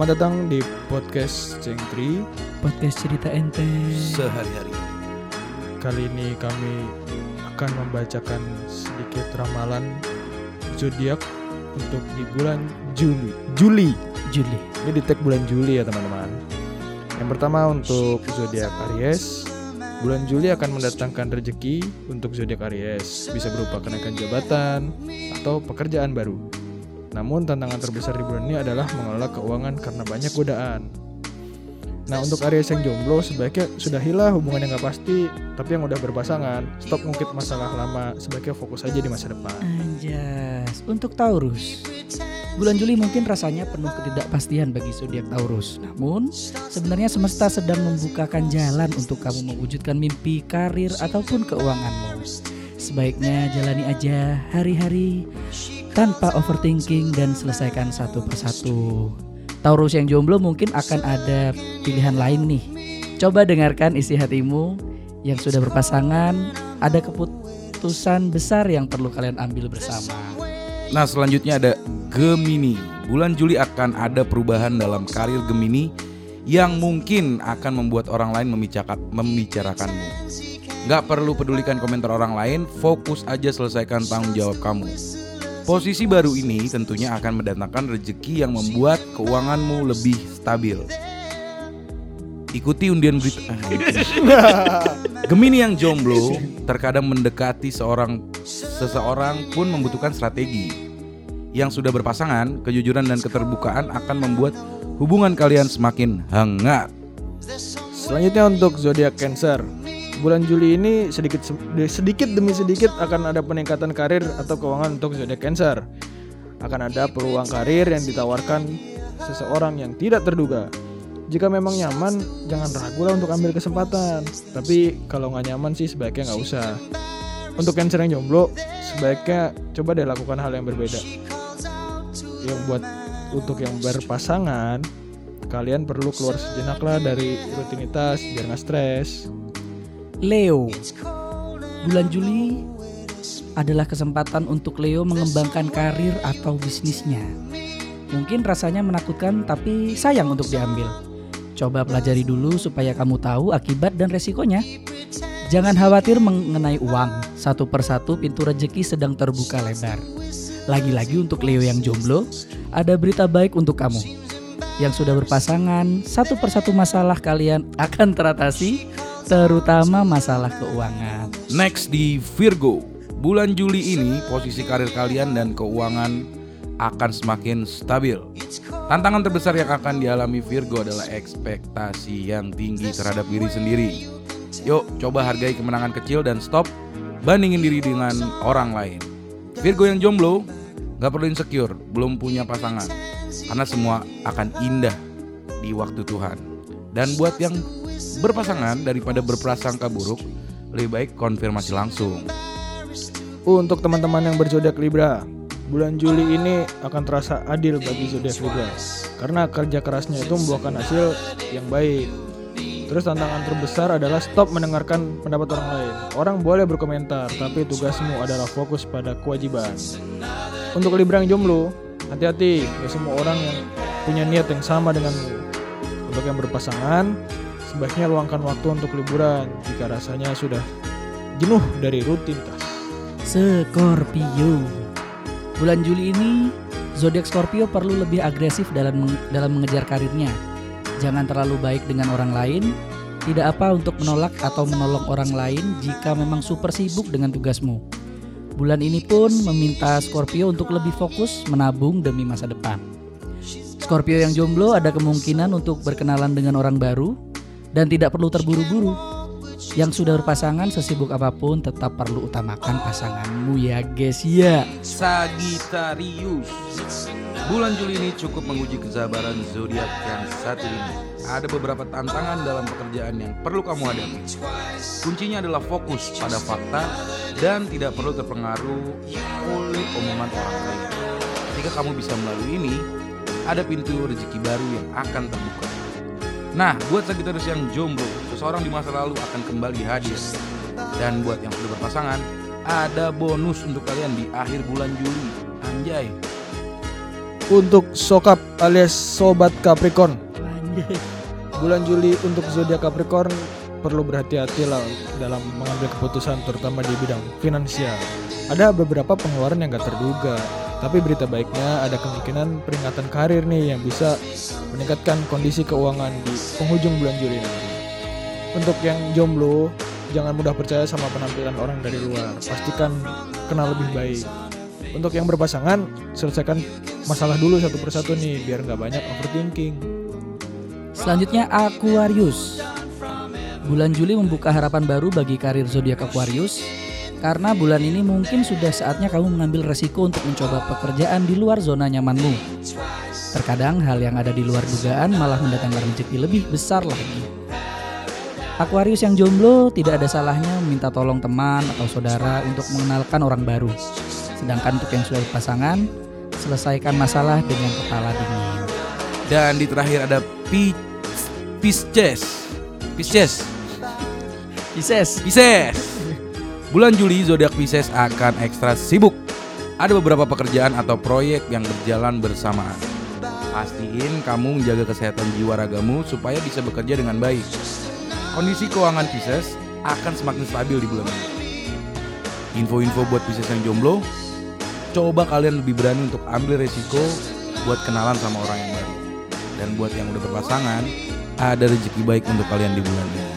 Selamat datang di podcast Cengtri. Podcast cerita ente. sehari-hari. Kali ini kami akan membacakan sedikit ramalan zodiak untuk di bulan Juli. Juli. Juli. Ini di tag bulan Juli ya teman-teman. Yang pertama untuk zodiak Aries. Bulan Juli akan mendatangkan rezeki untuk zodiak Aries, bisa berupa kenaikan jabatan atau pekerjaan baru. Namun tantangan terbesar di bulan ini adalah mengelola keuangan karena banyak godaan. Nah untuk Aries yang jomblo sebaiknya sudahilah hubungan yang gak pasti Tapi yang udah berpasangan Stop ngungkit masalah lama Sebaiknya fokus aja di masa depan Anjas. Untuk Taurus. Bulan Juli mungkin rasanya penuh ketidakpastian bagi zodiak Taurus. Namun, sebenarnya semesta sedang membukakan jalan untuk kamu mewujudkan mimpi, karir, ataupun keuanganmu. Sebaiknya jalani aja hari-hari tanpa overthinking dan selesaikan satu persatu. Taurus yang jomblo mungkin akan ada pilihan lain nih. Coba dengarkan isi hatimu yang sudah berpasangan, ada keputusan besar yang perlu kalian ambil bersama. Nah selanjutnya ada Gemini. Bulan Juli akan ada perubahan dalam karir Gemini yang mungkin akan membuat orang lain membicarakan, membicarakanmu. Nggak perlu pedulikan komentar orang lain, fokus aja selesaikan tanggung jawab kamu. Posisi baru ini tentunya akan mendatangkan rezeki yang membuat keuanganmu lebih stabil. Ikuti undian berita. Ah. Gemini yang jomblo terkadang mendekati seorang seseorang pun membutuhkan strategi. Yang sudah berpasangan, kejujuran dan keterbukaan akan membuat hubungan kalian semakin hangat. Selanjutnya untuk zodiak Cancer. Bulan Juli ini sedikit sedikit demi sedikit akan ada peningkatan karir atau keuangan untuk zodiak Cancer. Akan ada peluang karir yang ditawarkan seseorang yang tidak terduga. Jika memang nyaman, jangan ragu lah untuk ambil kesempatan. Tapi kalau nggak nyaman sih sebaiknya nggak usah. Untuk Cancer yang jomblo, sebaiknya coba deh lakukan hal yang berbeda. Yang buat untuk yang berpasangan, kalian perlu keluar sejenak lah dari rutinitas biar nggak stres. Leo. Bulan Juli adalah kesempatan untuk Leo mengembangkan karir atau bisnisnya. Mungkin rasanya menakutkan tapi sayang untuk diambil. Coba pelajari dulu supaya kamu tahu akibat dan resikonya. Jangan khawatir mengenai uang. Satu persatu pintu rezeki sedang terbuka lebar. Lagi-lagi untuk Leo yang jomblo, ada berita baik untuk kamu. Yang sudah berpasangan, satu persatu masalah kalian akan teratasi, terutama masalah keuangan. Next di Virgo. Bulan Juli ini posisi karir kalian dan keuangan akan semakin stabil. Tantangan terbesar yang akan dialami Virgo adalah ekspektasi yang tinggi terhadap diri sendiri. Yuk, coba hargai kemenangan kecil dan stop bandingin diri dengan orang lain. Virgo yang jomblo, gak perlu insecure, belum punya pasangan. Karena semua akan indah di waktu Tuhan. Dan buat yang berpasangan daripada berprasangka buruk, lebih baik konfirmasi langsung. Untuk teman-teman yang berzodiak Libra, bulan Juli ini akan terasa adil bagi zodiak Libra karena kerja kerasnya itu membuahkan hasil yang baik. Terus tantangan terbesar adalah stop mendengarkan pendapat orang lain. Orang boleh berkomentar, tapi tugasmu adalah fokus pada kewajiban. Untuk Libra yang jomblo, hati-hati, ya semua orang yang punya niat yang sama denganmu. Untuk yang berpasangan, sebaiknya luangkan waktu untuk liburan jika rasanya sudah jenuh dari rutinitas. Scorpio. Bulan Juli ini, zodiak Scorpio perlu lebih agresif dalam dalam mengejar karirnya. Jangan terlalu baik dengan orang lain. Tidak apa untuk menolak atau menolong orang lain jika memang super sibuk dengan tugasmu. Bulan ini pun meminta Scorpio untuk lebih fokus menabung demi masa depan. Scorpio yang jomblo ada kemungkinan untuk berkenalan dengan orang baru dan tidak perlu terburu-buru. Yang sudah berpasangan sesibuk apa pun tetap perlu utamakan pasanganmu ya guys ya. Sagittarius. Bulan Juli ini cukup menguji kesabaran zodiak yang satu ini. Ada beberapa tantangan dalam pekerjaan yang perlu kamu hadapi. Kuncinya adalah fokus pada fakta dan tidak perlu terpengaruh oleh omongan orang lain. Ketika kamu bisa melalui ini, ada pintu rezeki baru yang akan terbuka. Nah, buat Sagittarius yang jomblo, seseorang di masa lalu akan kembali hadir. Dan buat yang sudah berpasangan, ada bonus untuk kalian di akhir bulan Juli. Anjay. Untuk sokap alias sobat Capricorn, Anjay. bulan Juli untuk zodiak Capricorn perlu berhati-hati lah dalam mengambil keputusan terutama di bidang finansial. Ada beberapa pengeluaran yang gak terduga, tapi berita baiknya ada kemungkinan peringatan karir nih yang bisa meningkatkan kondisi keuangan di penghujung bulan Juli nanti. Untuk yang jomblo, jangan mudah percaya sama penampilan orang dari luar. Pastikan kenal lebih baik. Untuk yang berpasangan, selesaikan masalah dulu satu persatu nih biar nggak banyak overthinking. Selanjutnya Aquarius. Bulan Juli membuka harapan baru bagi karir zodiak Aquarius karena bulan ini mungkin sudah saatnya kamu mengambil resiko untuk mencoba pekerjaan di luar zona nyamanmu. Terkadang hal yang ada di luar dugaan malah mendatangkan rezeki lebih besar lagi. Aquarius yang jomblo tidak ada salahnya meminta tolong teman atau saudara untuk mengenalkan orang baru. Sedangkan untuk yang sudah berpasangan, selesaikan masalah dengan kepala dingin. Dan di terakhir ada Pi Pisces. Pisces. Pisces. Pisces. Bulan Juli zodiak Pisces akan ekstra sibuk. Ada beberapa pekerjaan atau proyek yang berjalan bersamaan. Pastiin kamu menjaga kesehatan jiwa ragamu supaya bisa bekerja dengan baik. Kondisi keuangan Pisces akan semakin stabil di bulan ini. Info-info buat Pisces yang jomblo, coba kalian lebih berani untuk ambil resiko buat kenalan sama orang yang baru. Dan buat yang udah berpasangan, ada rezeki baik untuk kalian di bulan ini.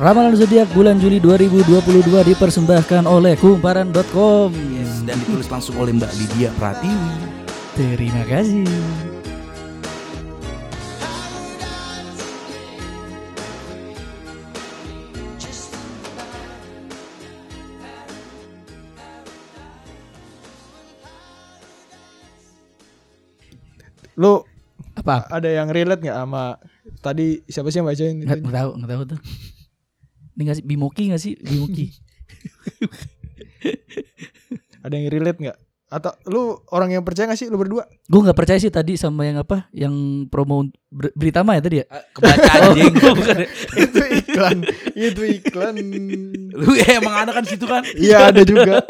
Ramalan zodiak bulan Juli 2022 dipersembahkan oleh kumparan.com. Yes, dan ditulis langsung oleh Mbak Lydia Pratiwi. Terima kasih. Lu Apa? ada yang relate nggak sama tadi siapa sih yang bacain Nggak, tahu, nggak tahu tuh. Ini sih Bimoki nggak sih Bimoki? Ada yang relate nggak? Atau lu orang yang percaya gak sih lu berdua? Gue nggak percaya sih tadi sama yang apa? Yang promo ber- berita mah ya tadi ya? Kebaca anjing. bukan ya? itu iklan, itu iklan. Lu ya emang ada kan situ kan? Iya ada juga.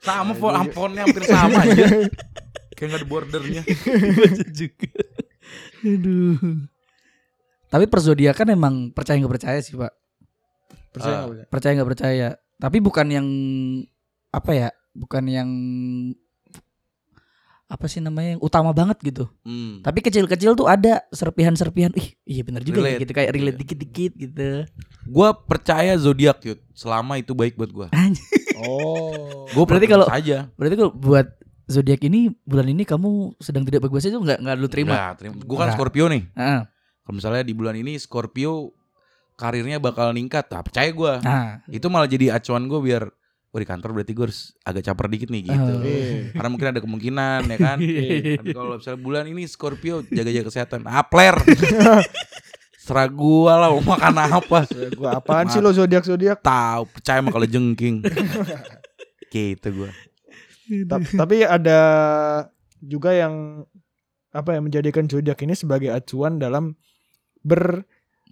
Sama font amponnya hampir sama aja. Kayak gak ada bordernya. juga. Aduh. Tapi perzodiakan emang percaya nggak percaya sih pak? Percaya Ah. nggak percaya? Percaya nggak percaya. Tapi bukan yang apa ya? Bukan yang apa sih namanya yang utama banget gitu. Hmm. Tapi kecil-kecil tuh ada serpihan-serpihan. Ih, iya benar juga ya Relate. gitu kayak relate Iya. dikit-dikit gitu. Gua percaya zodiak yud, selama itu baik buat gua. Anjir. Oh. Gua Berarti kalau- aja. Berarti kalau buat zodiak ini bulan ini kamu sedang tidak bagus itu nggak nggak lu terima? Nggak, terima. Gua kan. Scorpio nih. Heeh. Kalau misalnya di bulan ini Scorpio karirnya bakal ningkat, nah, percaya gua. Nah, Itu malah jadi acuan gua biar Oh di kantor berarti gue harus agak caper dikit nih gitu. Oh. Iya. Karena mungkin ada kemungkinan ya kan. Iya. Tapi kalau misalnya bulan ini Scorpio jaga-jaga kesehatan. Apler. Serah gua lah mau makan apa. Gua apaan sih lo zodiak zodiak? Tahu percaya mah kalau jengking. gitu gua. Ta- Tapi ada juga yang apa ya menjadikan zodiak ini sebagai acuan dalam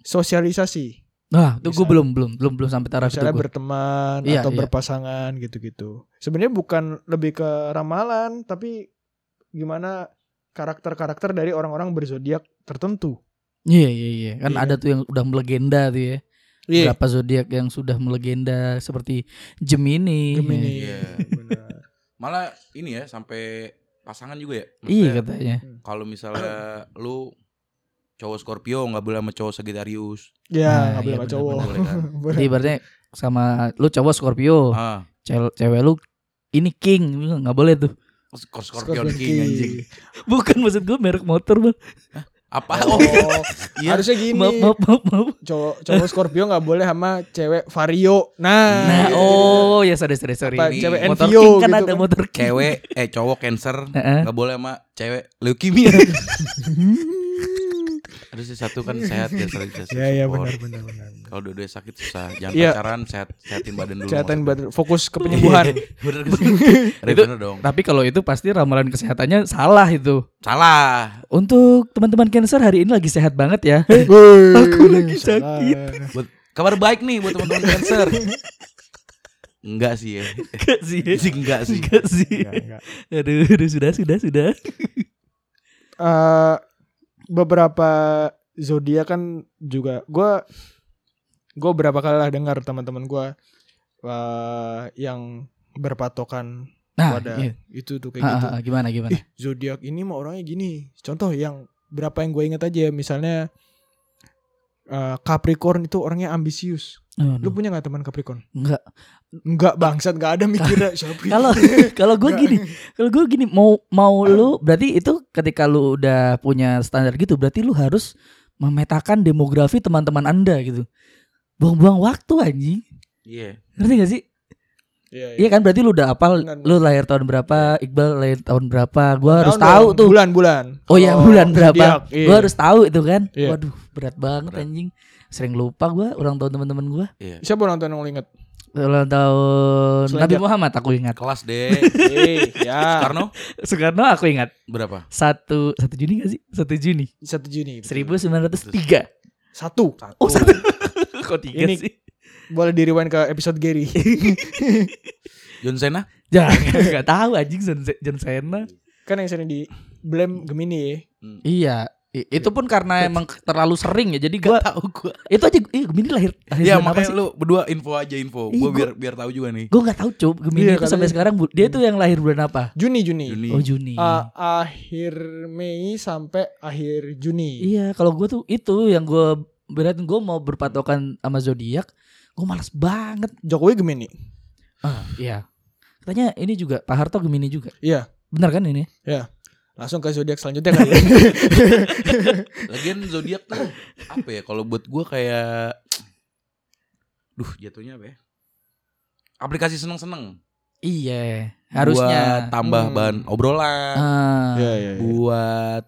bersosialisasi. nah itu gue belum belum belum belum sampai taraf itu gua. berteman Iya, atau iya. berpasangan gitu-gitu. Sebenarnya bukan lebih ke ramalan, tapi gimana karakter-karakter dari orang-orang berzodiak tertentu. Iya iya iya kan Iya. ada tuh yang udah melegenda tuh ya. Berapa zodiak yang sudah melegenda seperti Gemini. Gemini. Iya. Benar. Malah ini ya sampai pasangan juga ya. Iya katanya. Kalau misalnya lu cowok Scorpio nggak boleh sama cowok Sagittarius. Ya, Nah, nggak boleh iya sama bener, cowok. boleh kan? Jadi ibaratnya sama lu cowok Scorpio, Ah, cewek, cewek lu ini King, nggak boleh tuh. Scorpion King anjing. Bukan maksud gue merek motor bang. Apa? Oh, iya. Harusnya gini. Maaf, maaf, maaf, maaf. Cowok cowok Scorpio nggak boleh sama cewek Vario. Nah. Nah, oh ya sorry sorry sorry. Apa, Ini cewek motor Envio king kan gitu ada kan. motor king. cewek eh cowok cancer nggak boleh sama cewek leukemia. Harusnya satu kan sehat ya selalu bisa Iya iya benar benar benar. Kalau dua-duanya sakit susah. Jangan Iya. pacaran, sehat sehatin badan dulu. Maksudnya. badan fokus ke penyembuhan. bener? Re, bener dong. Tapi kalau itu pasti ramalan kesehatannya salah itu. Salah. Untuk teman-teman cancer hari ini lagi sehat banget ya. Aku lagi sakit. Buat kabar baik nih buat teman-teman cancer. Enggak sih ya. Enggak sih. Sih enggak sih. Enggak sih. Aduh, aduh, sudah sudah sudah. Eh, beberapa zodiak kan juga gua gua berapa kali lah dengar teman-teman gua eh, yang berpatokan Nah, pada iya. itu tuh kayak Ah, gitu. ah, ah, gimana gimana? Ih, zodiak ini mah orangnya gini. Contoh yang berapa yang gue inget aja misalnya eh, Capricorn itu orangnya ambisius. Aduh, Lu punya nggak teman Capricorn? enggak. Enggak bangsat, nggak ada mikirnya siapa. Kalau kalau gue gini, kalau gue gini mau mau lu berarti itu ketika lu udah punya standar gitu berarti lu harus memetakan demografi teman-teman Anda gitu. Buang-buang waktu anjing. Iya. Ngerti gak sih? Iya, iya. Iya kan berarti lu udah apal Enggak, lu lahir tahun berapa, Iqbal lahir tahun berapa. Gua harus Tahun tahu dong, tuh. Bulan-bulan. Oh iya Kalau bulan berapa? iya. Gua harus tahu itu kan. Iya. Waduh, berat banget Berat. anjing. Sering lupa gua ulang tahun teman-teman gua. Iya. Siapa ulang tahun yang lu inget? Ulang tahun Selain Nabi Muhammad aku ingat. Kelas deh. Eh, ya. Karno Soekarno aku ingat. berapa? Satu satu Juni gak sih? Satu Juni. 1 Juni. 1903. Satu. Oh satu. Kok tiga Ini- sih? Boleh di rewind ke episode Gary. John Cena? Jangan nggak tahu anjing John, Cena. kan yang sering di blame Gemini ya. Iya. I- Itu pun karena emang terlalu sering ya. Jadi gua tahu gua. itu aja ih Gemini lahir lahir Ya makanya sih? lu berdua info aja info. Ih, Gua gua- biar biar tahu juga nih. Gue nggak tahu cup Gemini Iya, itu sampai katanya- sekarang bu- dia tuh yang lahir bulan apa? Juni Juni. Juni. Oh Juni. Ah, akhir Mei sampai akhir Juni. Iya, kalau gue tuh itu yang gue berat gue mau berpatokan sama zodiak, gue malas banget. Jokowi Gemini. Ah, iya. Katanya ini juga Pak Harto Gemini juga. Iya. Benar kan ini? Langsung ke zodiak selanjutnya kali ya. Lagian zodiak tuh apa ya? Kalau buat gua kayak duh jatuhnya apa ya? Aplikasi seneng-seneng. Iya, harusnya. Buat tambah Hmm. bahan obrolan. Ah, Iya, iya, iya. buat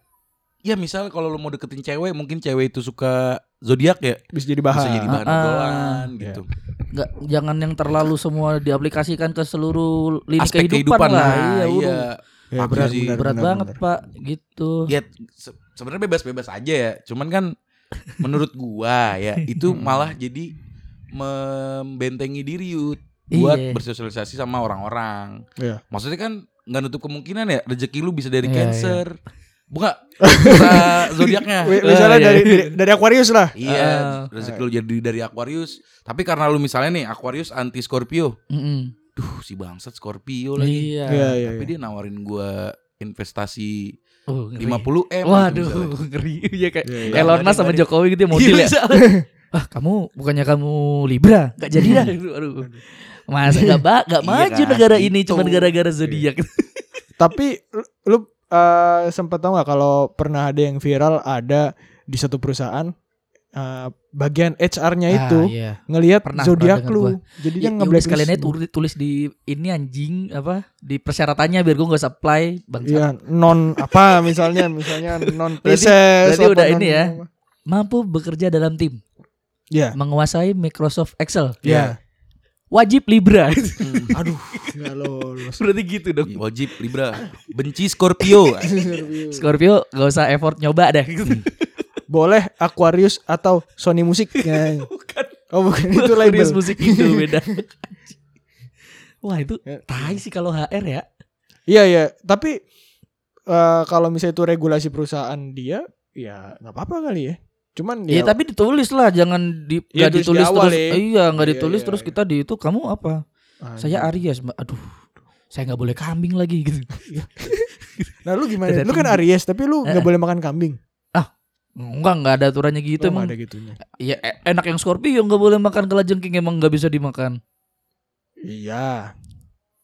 ya misal kalau lu mau deketin cewek mungkin cewek itu suka zodiak ya Bisa jadi bahan. bisa jadi bahan Ah, obrolan Iya. gitu nggak jangan yang terlalu semua diaplikasikan ke seluruh lini aspek kehidupan, kehidupan, lah. nah iya, iya, udah. Ya, Aku berat, sih benar, berat benar, banget benar. Pak, gitu. ya se- sebenarnya bebas-bebas aja ya cuman kan menurut gua ya itu malah jadi membentengi diri Yud buat Iya. bersosialisasi sama orang-orang Iya. maksudnya kan nggak nutup kemungkinan ya rezeki lu bisa dari Iya, cancer bukan bisa zodiaknya Misalnya Ah, iya. dari, dari dari Aquarius lah. Iya, Ah. rezeki lu jadi dari Aquarius. Tapi karena lu misalnya nih Aquarius anti Scorpio. Mm-mm. Duh, si bangsat Scorpio lagi. Iya. Iya, iya. Tapi iya. dia nawarin gua investasi Oh, ngeri. 50 M. Waduh, ngeri. Iya kayak Iya, iya. Elon Musk sama Jokowi gitu ya model ya. Wah, kamu bukannya kamu Libra? Gak jadi dah. Aduh. Masa gak, ba gak Iya maju kan, negara ini itu. cuma gara-gara zodiak. Tapi lu, lu eh, sempat tahu nggak kalau pernah ada yang viral ada di satu perusahaan eh, bagian HR-nya itu Ah, iya. ngelihat Pernah, zodiak lu. Jadi Ya, dia ya nge-blacklist sekalian lu. tulis, di ini anjing apa di persyaratannya biar gue gak usah apply bang. Iya, non apa misalnya misalnya non apa udah non- ini ya. Mampu bekerja dalam tim, Iya. menguasai Microsoft Excel, Iya. wajib Libra. Aduh, enggak lolos. Berarti gitu dong. Wajib Libra. Benci Scorpio. Scorpio gak usah effort nyoba dah. Boleh Aquarius atau Sony Music. Ya. Bukan. Oh, bukan itu label. Aquarius musik itu beda. Wah itu Ya. tai sih kalau HR ya. Iya, iya, tapi eh, kalau misalnya itu regulasi perusahaan dia, ya nggak apa-apa kali ya. Cuman Iya ya, tapi ditulis lah jangan di Iya, nggak tulis di ditulis awal terus. ya. Iya nggak Iya, ditulis iya, terus iya. kita di itu kamu apa? anjing. Saya Aries. Mbak. Aduh. Saya nggak boleh kambing lagi gitu. Nah, lu gimana? Lu kan tinggi. Aries, tapi lu nggak Eh. boleh makan kambing. Enggak enggak ada aturannya gitu Oh, emang. ada gitunya. Iya e- enak yang Scorpio nggak boleh makan kelajengking emang nggak bisa dimakan. Iya.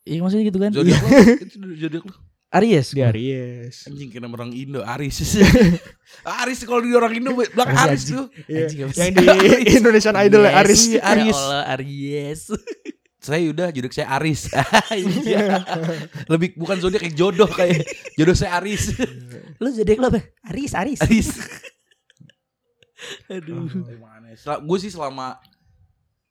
Iya maksudnya gitu kan? Zodiak lu. Itu zodiak lu. Aries. Di Aries. Anjing kena orang Indo Aris. Aris kalau di orang Indo Aris anjing. tuh. Iya. Yang di Indonesian Idol ya, Aris. Aries. Ya Allah, Aries. Saya udah jodoh saya Aris. Iya. Lebih bukan zodiak kayak jodoh kayak jodoh saya Aris. Lu zodiak lo apa? Aries, Aries. Aris. Aduh. Gue sih selama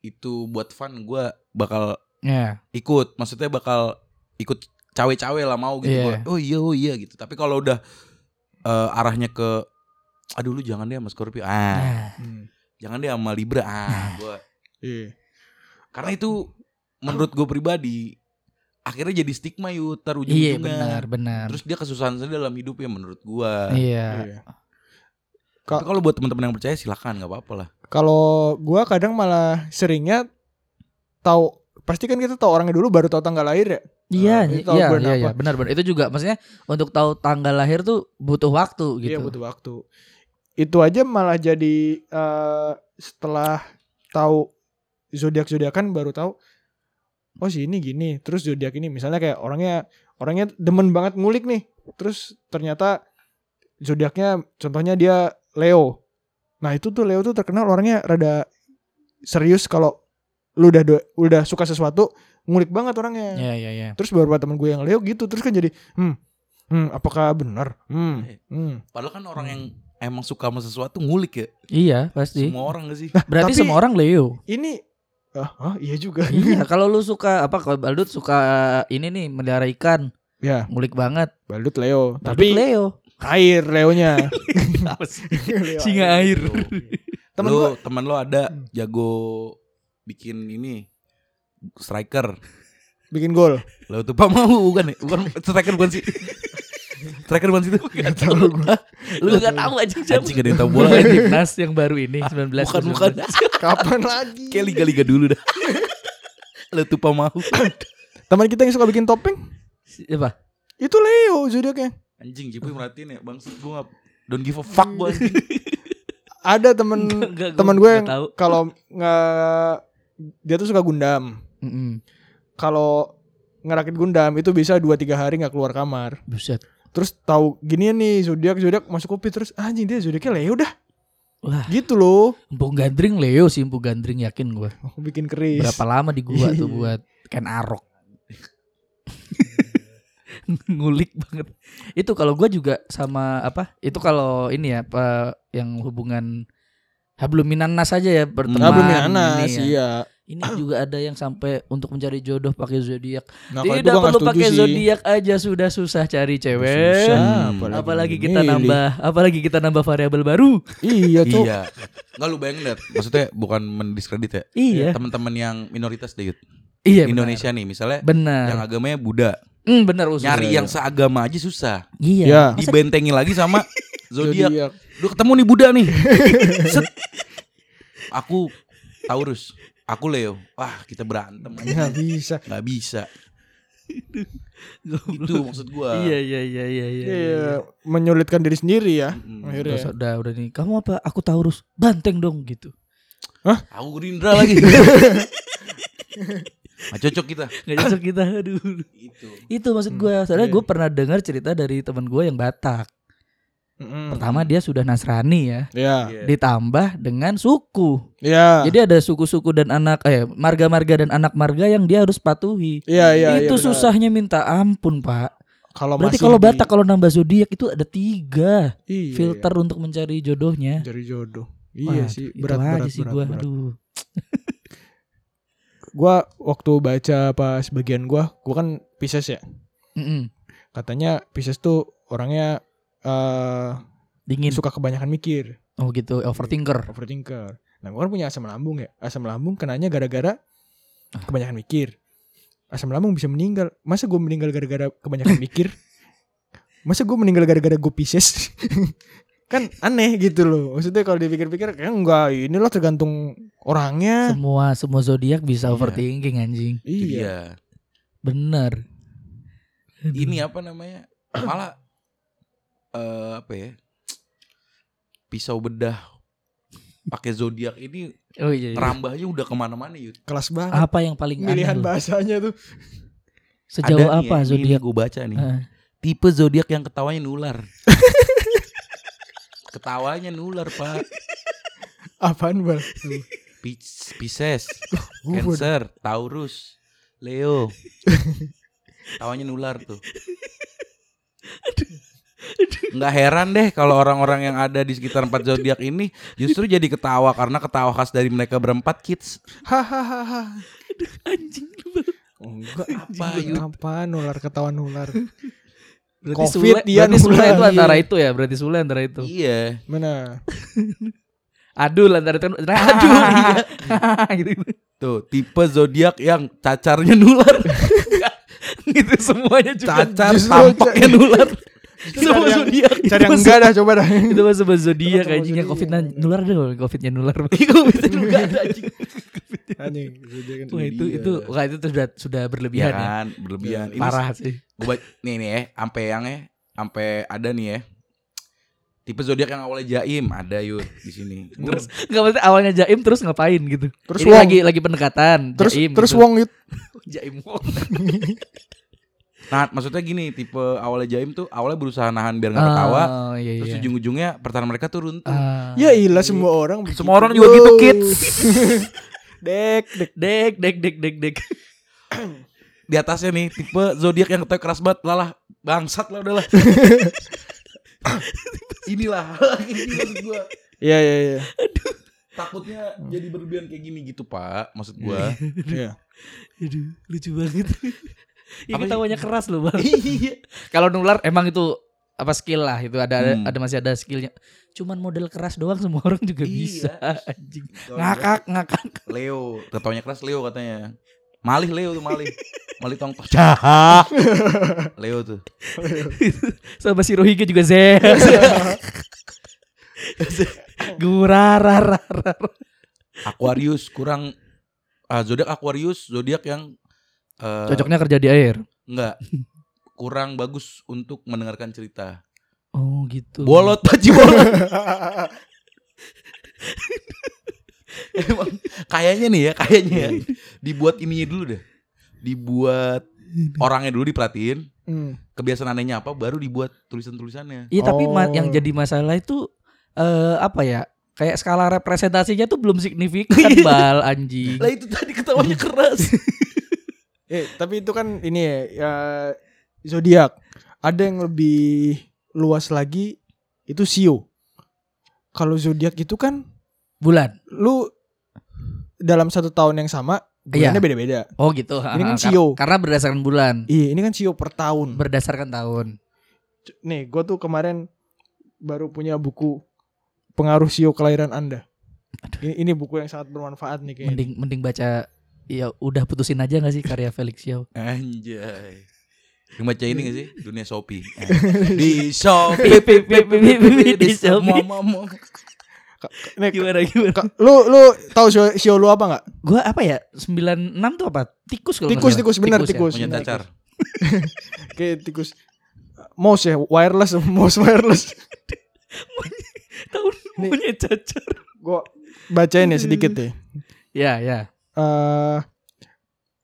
itu buat fun gue bakal Ya. ikut. Maksudnya bakal ikut cawe-cawe lah mau gitu. Iya. Gua, Oh iya oh iya gitu. Tapi kalau udah eh, arahnya ke aduh lu jangan deh sama Scorpio. Ah, Nah, Hmm. jangan deh sama Libra. Ah, gua Iya. karena itu menurut gue pribadi akhirnya jadi stigma yuk tar iya benar, benar. Terus dia kesusahan sendiri dalam hidupnya menurut gua. iya. Iya. Tapi kalau buat teman-teman yang percaya silakan nggak apa-apa lah. Kalau gua kadang malah seringnya tahu pasti kan kita tahu orangnya dulu baru tahu tanggal lahir ya. Iya, Nah, iya, iya, iya, iya, benar benar. Itu juga maksudnya untuk tahu tanggal lahir tuh butuh waktu gitu. Iya butuh waktu. Itu aja malah jadi eh, setelah tahu zodiak zodiakan baru tahu oh si ini gini. Terus zodiak ini misalnya kayak orangnya orangnya demen banget ngulik nih. Terus ternyata zodiaknya contohnya dia Leo. Nah itu tuh Leo tuh terkenal orangnya rada serius kalau lu udah do- udah suka sesuatu ngulik banget orangnya. Iya, iya, iya. Terus beberapa temen gue yang Leo gitu terus kan jadi hmm hmm apakah benar? Hmm. hmm. Padahal kan orang yang emang suka sama sesuatu ngulik ya. Iya, pasti. Semua orang gak sih? Berarti Tapi- semua orang Leo. Ini ah ah, iya juga. iya, kalau lu suka apa kalau Baldut suka ini nih melihara ikan, ya, ngulik banget. Baldut Leo. Baldut Tapi Leo. Air Leonya. Leo Singa air. Temen lu gua- teman lo ada jago bikin ini striker. bikin gol. Lo tuh Pak mau bukan ya? Bukan striker bukan sih. striker bukan sih itu? Gak tahu gue. Lu gak tahu aja siapa. Anjing gak ada yang tahu bola timnas yang baru ini 19 Bukan bukan. Kapan lagi? Kayak liga-liga dulu dah. Lo tuh Pak mau. Teman kita yang suka bikin topeng Siapa? itu Leo zodiaknya. Anjing Cipuy merhatiin ya Bang gue gak Don't give a fuck gue anjing Ada temen Enggak, teman gua gue yang kalau nggak dia tuh suka Gundam. Mm-mm. Kalau ngerakit Gundam itu bisa 2 3 hari nggak keluar kamar. Buset. Terus tahu gini nih zodiak zodiak masuk kopi terus anjing dia zodiaknya Leo dah. Wah, Gitu loh. Empuk Gandring Leo sih Empuk Gandring yakin. Aku bikin keris. Berapa lama di gua tuh buat Ken Arok. Ngulik banget. Itu kalau gua juga sama apa? Itu kalau ini ya apa yang hubungan habluminan nas aja ya berteman. Nggak belum Anas, ini ya. iya. Ini juga ada yang sampai untuk mencari jodoh pakai zodiak. Nah, Tidak perlu pakai zodiak aja sudah susah cari cewek. Susah, Hmm. Apalagi kita milih. nambah, apalagi kita nambah variabel baru. Iya, Cok. Iya Nggak lu bayangin deh Maksudnya bukan mendiskredit ya Iya. Teman-teman yang minoritas deh. Iya. Indonesia nih misalnya Benar. Yang agamanya Buddha Hmm, benar usus. Nyari yang seagama aja susah Iya. Ya. Dibentengi lagi sama Zodiak. Udah ketemu nih Buddha nih Set. Aku Taurus Aku Leo Wah kita berantem Nggak bisa. Gak bisa Itu maksud gua Iya iya iya iya iya. Iya, menyulitkan diri sendiri ya. Mm-mm. Akhirnya. Terus udah udah nih. Kamu apa? Aku Taurus. Banteng dong gitu. Aku Gerindra lagi Gak cocok kita Gak cocok kita. Aduh. Itu Itu maksud gua. Soalnya iya. gue pernah dengar cerita dari teman gue yang Batak. Mm-mm. Pertama dia sudah Nasrani ya. Ya. Iya. Ditambah dengan suku. Ya. Jadi ada suku-suku dan anak eh marga-marga dan anak marga yang dia harus patuhi. Iya, iya, iya, itu benar. susahnya minta ampun, Pak. Kalau Berarti kalau di- Batak kalau nambah zodiak itu ada tiga iya, filter untuk mencari jodohnya. iya. Cari jodoh. Wah, Iya sih, itu berat aja berat, sih berat, gua. berat. Aduh. Gua waktu baca pas bagian gua, gua kan Pisces ya. Mm-mm. Katanya Pisces tuh orangnya eh Dingin. suka kebanyakan mikir, Oh gitu, overthinker. overthinker. Nah, gua kan punya asam lambung ya. Asam lambung kenanya gara-gara Ah. kebanyakan mikir. Asam lambung bisa meninggal. Masa gua meninggal gara-gara kebanyakan mikir? Masa gua meninggal gara-gara gue Pisces? kan aneh gitu loh. Maksudnya kalau dipikir-pikir kayak enggak, inilah tergantung orangnya. Semua semua zodiak bisa Iya. overthinking anjing. Iya. Iya Bener. Ini apa namanya Malah eh Apa ya Pisau bedah pakai zodiak ini Oh iya. iya. Rambahnya udah ke mana-mana yuk Kelas banget. Apa yang paling Pilihan bahasanya tuh. Sejauh apa Ini zodiak? gue baca nih Ah. tipe zodiak yang ketawanya nular. ketawanya nular, Pak. Apaan bal? Pis- Pisces, Oh, Cancer, Taurus, Leo. Tawanya nular tuh. Nggak heran deh kalau orang-orang yang ada di sekitar empat zodiak ini justru jadi ketawa karena ketawa khas dari mereka berempat kids. Hahaha. Anjing Enggak Apa, apa nular ketawa nular. Berarti Covid Sule, dia berarti Sule itu antara Iya. itu ya, berarti Sule antara itu. Iya. Mana? Aduh antara itu kan aduh iya. gitu, gitu. Tuh, tipe zodiak yang cacarnya nular. gitu semuanya juga. Cacar tampaknya nular. Semua zodiak. Cari yang enggak dah coba dah. Itu mah sebuah zodiak anjingnya covid nular deh covidnya nular. Covid juga ada anjing. Anjing, zodiak kan Wah itu Iya. itu wah itu tuh sudah sudah Iya berlebihan ya. kan, berlebihan. Ini Parah sih. Gua nih nih ya, sampai yang ya, sampai ada nih ya. Tipe zodiak yang awalnya jaim ada yuk di sini. Terus nggak maksudnya awalnya jaim terus ngapain gitu. Terus Ini Wong. lagi lagi pendekatan. Terus jaim terus gitu. Wong itu jaim Wong. Nah, maksudnya gini, tipe awalnya jaim tuh awalnya berusaha nahan biar nggak ketawa, Oh, iya, terus iya. ujung-ujungnya pertahanan mereka tuh runtuh. Ah. Ya ilah semua orang begitu. Semua orang juga gitu, kids. Dek, dek. dek dek dek dek dek. Di atasnya nih tipe zodiak yang ketawa keras banget, lalah bangsat lah udahlah. Inilah ini maksud gua. Iya iya iya. Takutnya jadi berlebihan kayak gini gitu, Pak. Maksud gua. Iya. Aduh, lucu banget. Ini ketawanya keras loh bang. Iya. Kalau nular emang itu apa skill lah itu ada ada, Hmm. ada masih ada skillnya. Cuman model keras doang semua orang juga Iya. bisa anjing. Ngakak ngakak. Leo, ketawanya keras Leo katanya. Malih Leo tuh malih. Malih tongkol. Jahat. Leo tuh. Sama si Rohige juga Z. Gurara Aquarius kurang ah, zodiak Aquarius zodiak yang eh, Cocoknya kerja di air. enggak kurang bagus untuk mendengarkan cerita. Oh gitu. Bolot paci bolot. Emang kayaknya nih ya, kayaknya ya. Dibuat ininya dulu deh. Dibuat orangnya dulu diperhatiin, Hmm. kebiasaan anehnya apa baru dibuat tulisan-tulisannya. Iya tapi ma- Oh. yang jadi masalah itu eh apa ya? Kayak skala representasinya tuh belum signifikan bal anjing. Lah itu tadi ketawanya keras. Eh, tapi itu kan ini ya, ya zodiak. Ada yang lebih luas lagi itu sio. Kalau zodiak itu kan Bulan. lu dalam satu tahun yang sama Iya. bulannya beda-beda. Oh gitu. Ini kan kar- sio. Karena berdasarkan bulan. Iya, ini kan sio per tahun. Berdasarkan tahun. Nih, gue tuh kemarin baru punya buku pengaruh sio kelahiran Anda. Ini, ini buku yang sangat bermanfaat nih kayaknya. Mending mending baca ya udah putusin aja gak sih karya Felix Yao? Anjay. Yang baca ini gak sih? Dunia Shopee. Di Shopee. Di Shopee. Mama. Nih, Gimana gimana? Ka- lu lu tahu sio, sio lu apa nggak? Gua apa ya? 96 tuh apa? Tikus kalau Tikus, tikus, benar, ya? tikus. Punya Benar, cacar. Kayak tikus mouse ya, wireless, mouse wireless. Tahun punya cacar. Gua bacain ya sedikit deh. Ya, ya. eh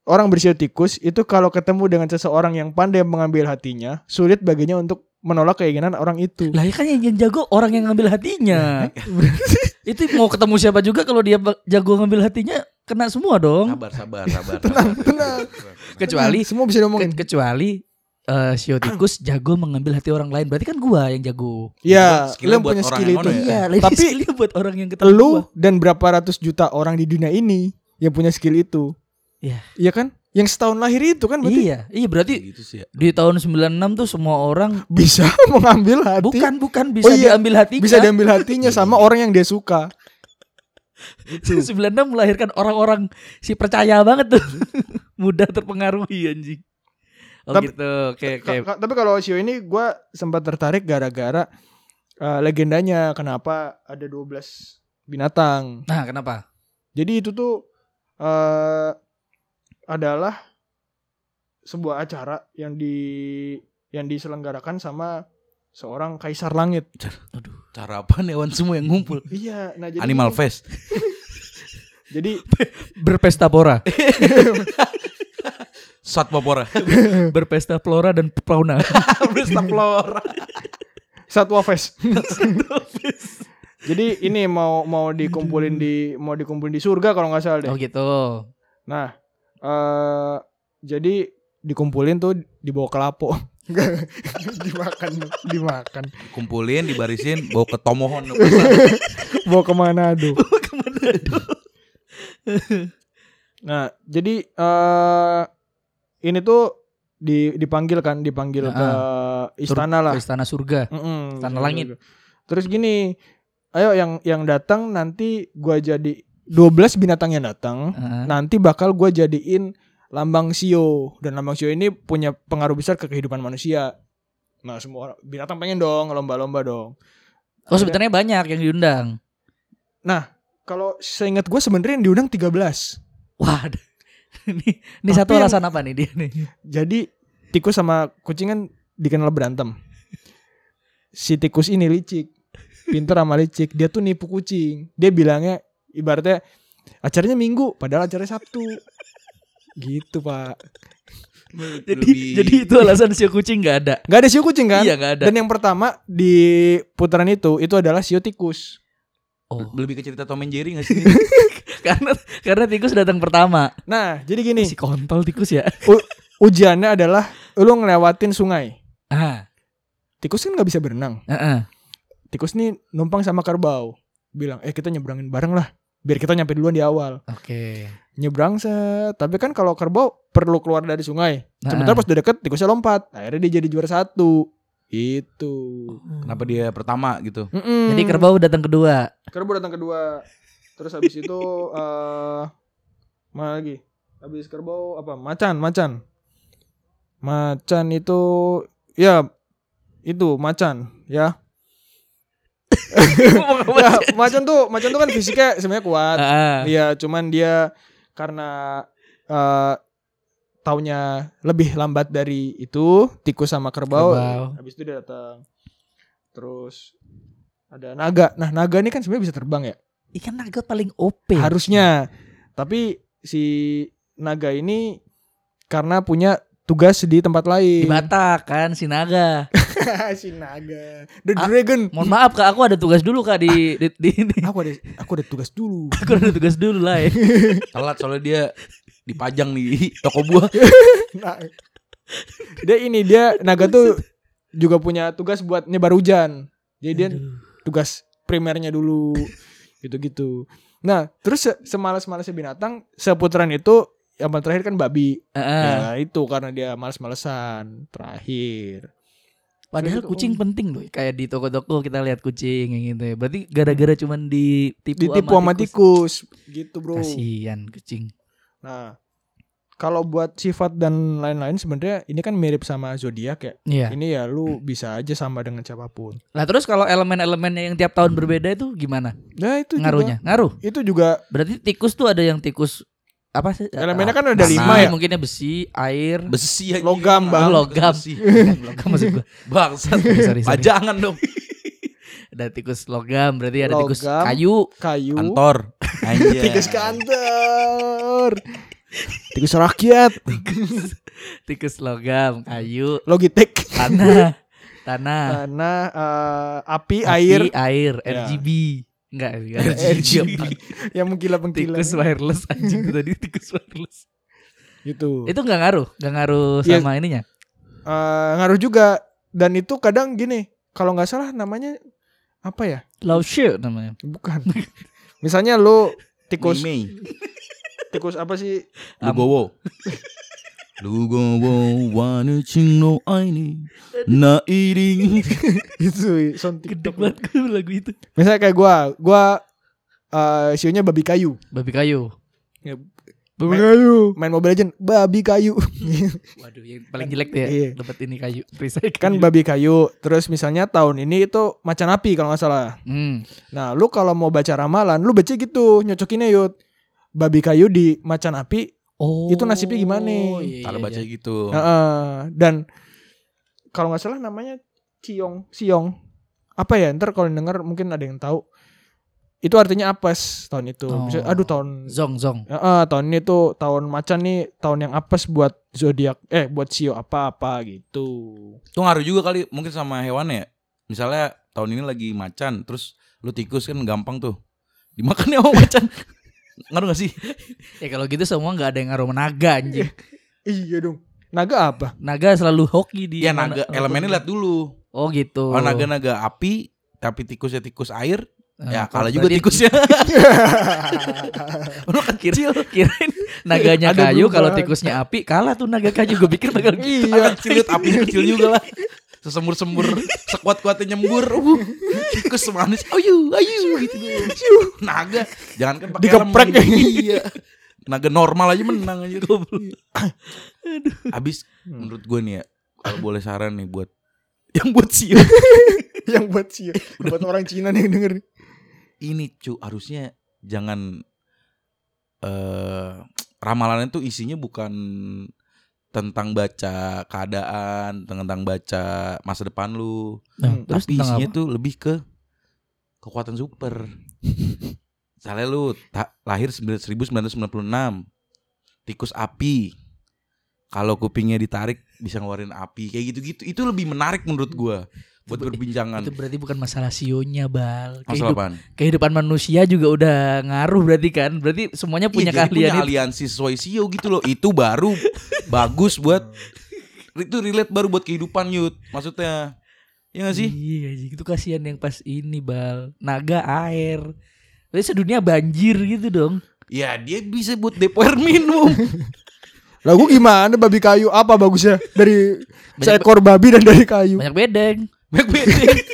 orang bersio tikus itu kalau ketemu dengan seseorang yang pandai mengambil hatinya, sulit baginya untuk menolak keinginan orang itu. Lah ya kan yang, jago orang yang ngambil hatinya. itu mau ketemu siapa juga kalau dia jago ngambil hatinya kena semua dong. Sabar, sabar, sabar. Tenang, sabar, tenang. sabar. Kecuali semua bisa diomongin. ke- kecuali eh Sio tikus jago mengambil hati orang lain. Berarti kan gua yang jago. Ya, Skillnya lu buat punya orang skill itu. ya? Iya, Tapi tapi skillnya buat orang yang ketemu Lu gua. dan berapa ratus juta orang di dunia ini yang punya skill itu. Iya. Iya kan? Yang setahun lahir itu kan berarti Iya, iya berarti Gitu sih ya. di tahun 96 tuh semua orang bisa mengambil hati. bukan bukan bisa Oh iya, diambil hatinya. Bisa diambil hatinya sama orang yang dia suka. 96 melahirkan orang-orang si percaya banget tuh. Mudah terpengaruhi anjing. Oh Tapi- gitu. Oke, oke. Ka- ka- Tapi kalau Sio ini gue sempat tertarik gara-gara eh, legendanya kenapa ada 12 binatang. Nah, kenapa? Jadi itu tuh eh adalah sebuah acara yang di yang diselenggarakan sama seorang kaisar langit. Aduh. Cara apa hewan semua yang ngumpul? Iya, nah jadi Animal Fest. Jadi Berpesta pora. Satwa Pora. Berpesta flora dan fauna. Berpesta Flora. Satwa Fest. Jadi ini mau mau dikumpulin di mau dikumpulin di surga kalau nggak salah deh. oh gitu. Nah, eh jadi dikumpulin tuh dibawa ke lapo. dimakan, dimakan. Kumpulin, dibarisin, bawa ke Tomohon. Bawa ke Manado. nah, jadi eh ini tuh di dipanggil kan, dipanggil ke istana lah. Ke istana surga. Mm-mm, Istana surga. langit. Terus gini, ayo yang yang datang nanti gua jadi 12 binatang yang datang. Heeh. Nanti bakal gua jadiin lambang sio dan lambang sio ini punya pengaruh besar ke kehidupan manusia. Nah, semua orang- binatang pengen dong lomba-lomba dong. Oh sebenarnya banyak yang diundang. Kalau seingat gue sebenarnya yang diundang 13. Wah, ini ini Tapi satu yang- alasan apa nih dia nih? Jadi tikus sama kucing kan dikenal berantem. Si tikus ini licik, pinter sama licik. Dia tuh nipu kucing. Dia bilangnya ibaratnya acaranya minggu, padahal acaranya Sabtu. Gitu pak. Jadi jadi itu alasan si kucing nggak ada. Gak ada sio kucing kan? Iya nggak ada. Dan yang pertama di putaran itu itu adalah sio tikus. Oh, Lebih ke cerita Tom and Jerry gak sih? karena karena tikus datang pertama. Nah jadi gini Si kontol tikus ya. ujiannya adalah lu ngelewatin sungai. Ah, Tikus kan nggak bisa berenang. heeh. Tikus nih numpang sama kerbau. Bilang eh kita nyebrangin bareng lah. Biar kita nyampe duluan di awal. Oke. nyebrang set tapi kan kalau kerbau perlu keluar dari sungai Nah. sebentar pas udah deket tikusnya lompat akhirnya dia jadi juara satu itu Kenapa dia pertama gitu? Mm-mm. Jadi kerbau datang kedua. kerbau datang kedua terus habis itu eh mana lagi habis kerbau apa macan macan macan itu ya itu macan ya ya macan tuh macan tuh kan fisiknya sebenarnya kuat Iya, cuman dia karena eh taunya lebih lambat dari itu tikus sama kerbau. Kerbau. Habis itu dia datang. Terus ada naga. Nah, naga ini kan sebenarnya bisa terbang ya. ikan naga paling OP. Harusnya. Tapi si naga ini karena punya tugas di tempat di lain. Batak kan si naga. si naga. The Ah. Dragon. Mohon maaf kak, aku ada tugas dulu kak di di, di ini. Aku ada aku ada tugas dulu. Aku ada tugas dulu lah ya. Telat soalnya dia dipajang di toko buah. Nah, dia ini dia naga tuh juga punya tugas buat nyebar hujan. Jadi dia tugas primernya dulu gitu-gitu. Nah, terus se- semalas-malasnya binatang, seputaran itu yang terakhir kan babi. Heeh. Ya, itu karena dia males-malesan terakhir. Padahal Gitu. kucing penting loh. Kayak di toko-toko kita lihat kucing yang gitu ya. Berarti gara-gara cuman ditipu, Ditipu sama tikus gitu, Bro. Kasihan kucing. Nah, kalau buat sifat dan lain-lain sebenarnya ini kan mirip sama zodiak ya. Iya. Ini ya lu bisa aja sama dengan siapa pun. Lah terus kalau elemen-elemennya yang tiap tahun berbeda itu gimana? Nah, itu Ngaruhnya? Ngaruh. juga itu juga Berarti tikus tuh ada yang tikus apa sih? Elemennya kan ada lima ya? Mungkinnya besi, air, Besi aja. Logam, Bang. logam. Besi. logam maksud gua. Bangsat. Sorry, sorry. Pajangan dong. Ada tikus logam, berarti ada tikus Logam. kayu. kayu. Kantor. Tikus kantor. Tikus rakyat. Tikus logam, kayu, Logitech. tanah, tanah, Tanah, eh, api, api, air, air, Ya. Enggak, enggak RGB. yang mengkilap mengkilap. Tikus wireless anjing itu tadi tikus wireless. Gitu. Itu enggak ngaruh, enggak ngaruh Iya. sama ininya. Eh, ngaruh juga. Dan itu kadang gini. Kalau nggak salah namanya apa ya? Love shit namanya. Bukan. Misalnya lu tikus Mei. tikus apa sih? Lugowo. Lugowo wanacing no aini na iring. itu sound Gede TikTok. banget gue lagu itu. Misalnya kayak gua, gua eh sionya babi kayu. Babi kayu. Ya, Babi main- kayu. Main Mobile Legend babi kayu. Waduh, yang paling jelek tuh ya. Iya. Dapat ini kayu. Kan kayu. babi kayu. Terus misalnya tahun ini itu macan api kalau nggak salah. Hmm. Nah, lu kalau mau baca ramalan, lu baca gitu, nyocokinnya yud. Babi kayu di macan api. Oh. Itu nasibnya gimana? Iya, Kalau iya, baca iya. gitu. Heeh. dan kalau nggak salah namanya Ciong, Siong. Apa ya? Ntar kalau denger mungkin ada yang tahu. itu artinya apes tahun itu. Oh. Bisa, aduh tahun Zong Zong. Ya, eh, tahun ini tuh tahun macan nih tahun yang apes buat zodiak eh buat sio apa-apa gitu. Itu ngaruh juga kali mungkin sama hewannya ya. Misalnya tahun ini lagi macan, terus lu tikus kan gampang tuh. Dimakan ya sama macan. ngaruh gak sih? Ya kalau gitu semua nggak ada yang ngaruh naga anjing. Iya dong. Naga apa? Naga selalu hoki di Iya mana- naga elemennya lihat dulu. Oh gitu. Kalau naga-naga api tapi tikusnya tikus air, Eh, ya kalau kalah juga tikusnya. Lu kan kecil. Kirain naganya kayu kalau tikusnya api kalah tuh naga kayu gue pikir bakal gitu. iya. kecil lihat apinya kecil juga lah. Sesembur-sembur sekuat-kuatnya nyembur. Uh, tikus semanis. Ayo, ayo gitu. Naga jangan kan pakai Digeprek. Iya. Naga normal aja menang aja. Abis menurut gue nih ya, kalau boleh saran nih buat yang buat sio yang buat sio. buat orang Cina nih yang denger. ini cu harusnya jangan eh ramalannya tuh isinya bukan tentang baca keadaan, tentang baca masa depan lu. Nah, terus Tapi isinya apa? tuh lebih ke kekuatan super. Misalnya lu ta- lahir 1996, tikus api. Kalau kupingnya ditarik bisa ngeluarin api kayak gitu-gitu. Itu lebih menarik menurut gua buat perbincangan. Itu berarti bukan masalah sionya bal. Kehidup- kehidupan manusia juga udah ngaruh berarti kan. Berarti semuanya punya Iya, keahlian punya aliansi sesuai sio gitu loh. Itu baru bagus buat itu relate baru buat kehidupan Yud. Maksudnya Iya gak sih? Iya anjing. itu kasihan yang pas ini bal. Naga air. Berarti sedunia banjir gitu dong. Ya dia bisa buat depo air minum. Lagu gimana babi kayu apa bagusnya dari Banyak- seekor babi dan dari kayu. Banyak bedeng. Banyak bedeng.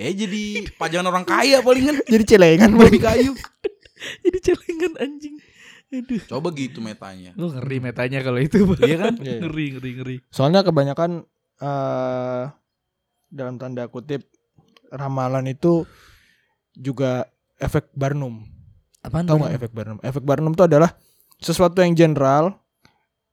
Eh jadi pajangan orang kaya palingan Jadi celengan babi kayu. Jadi celengan anjing. Aduh. Coba gitu metanya. Lu ngeri metanya kalau itu Bal. Iya kan? Ngeri ngeri ngeri. Soalnya kebanyakan eh dalam tanda kutip ramalan itu juga efek Barnum. Apaan? Tahu nggak efek Barnum? Efek Barnum itu adalah sesuatu yang general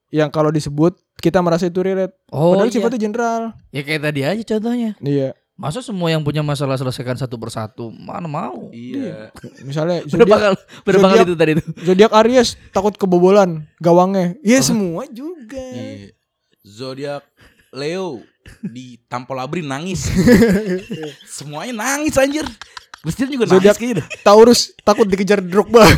yang kalau disebut kita merasa itu relate. Oh Padahal iya. sifatnya general. Ya kayak tadi aja contohnya. Iya. Masa semua yang punya masalah selesaikan satu persatu? Mana mau? Iya. Misalnya Berapa zodiak, kali Zodiak- itu tadi itu? zodiak Aries takut kebobolan gawangnya. Iya semua juga. Iya. Zodiak Leo di tampol abri nangis. Semuanya nangis anjir. Christian juga nangis Zodiak- kayaknya. Taurus takut dikejar Drogba.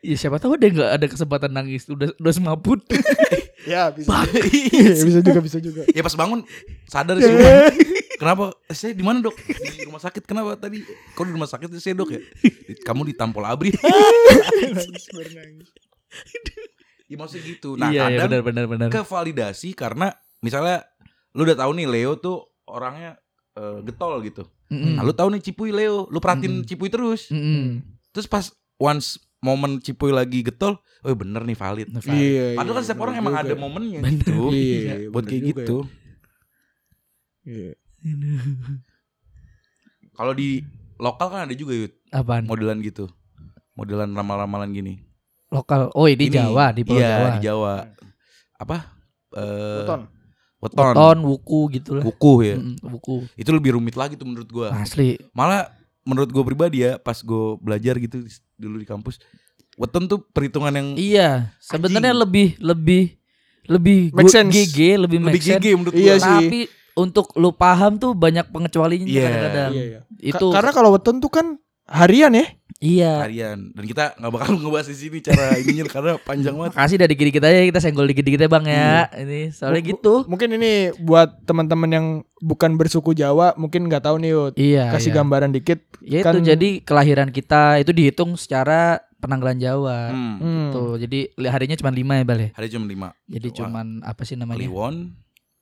Ya siapa tahu dia nggak ada kesempatan nangis udah udah semaput. ya bisa. Iya, bisa juga bisa juga. Ya pas bangun sadar sih. Kenapa? Eh, Saya di mana dok? Di rumah sakit. Kenapa tadi? Kau di rumah sakit saya dok ya? Kamu di tampol abri. Nangis, baru nangis. ya maksudnya gitu. Nah iya, iya kadang benar benar benar. kevalidasi karena misalnya lu udah tahu nih Leo tuh orangnya eh, getol gitu. Mm-mm. Nah, lu tahu nih Cipuy Leo, lu perhatiin Mm-mm. Cipuy terus. Mm-mm. Terus pas once momen Cipuy lagi getol, oh bener nih valid. Iya, Padahal iya, kan setiap orang bener emang juga. ada momennya Bener. gitu. Iya, buat bener kayak juga gitu. Iya. Kalau di lokal kan ada juga yud Apaan? modelan gitu. Modelan ramalan-ramalan gini. Lokal. Oh, di Ini, Jawa, di Pulau iya, Jawa. di Jawa. Apa? Eh, Weton. Weton. Weton, wuku gitu lah. Kuku ya. Mm-mm, wuku. Itu lebih rumit lagi tuh menurut gua. Asli. Malah menurut gue pribadi ya pas gue belajar gitu dulu di kampus weton tuh perhitungan yang Iya, sebenarnya lebih lebih lebih Make sense. GG, lebih make lebih sense. GG menurut Iya gue sih. Tapi untuk lu paham tuh banyak pengecualiannya Iya. kadang-kadang. Iya, iya. Itu Ka- karena kalau weton tuh kan harian ya. iya. harian dan kita nggak bakal ngebahas di sini cara ininya karena panjang banget Makasih dari dikit-dikit aja kita senggol dikit-dikit ya Bang ya. Iya. Ini soalnya Bu- gitu. Mungkin ini buat teman-teman yang bukan bersuku Jawa mungkin nggak tahu nih Yud. Iya. Kasih iya. gambaran dikit. Ya itu kan- jadi kelahiran kita itu dihitung secara penanggalan Jawa. hmm. Hmm. Tuh, jadi li- harinya cuma lima ya Bal ya. hari jam 5 Jadi Wah. cuman apa sih namanya? Kliwon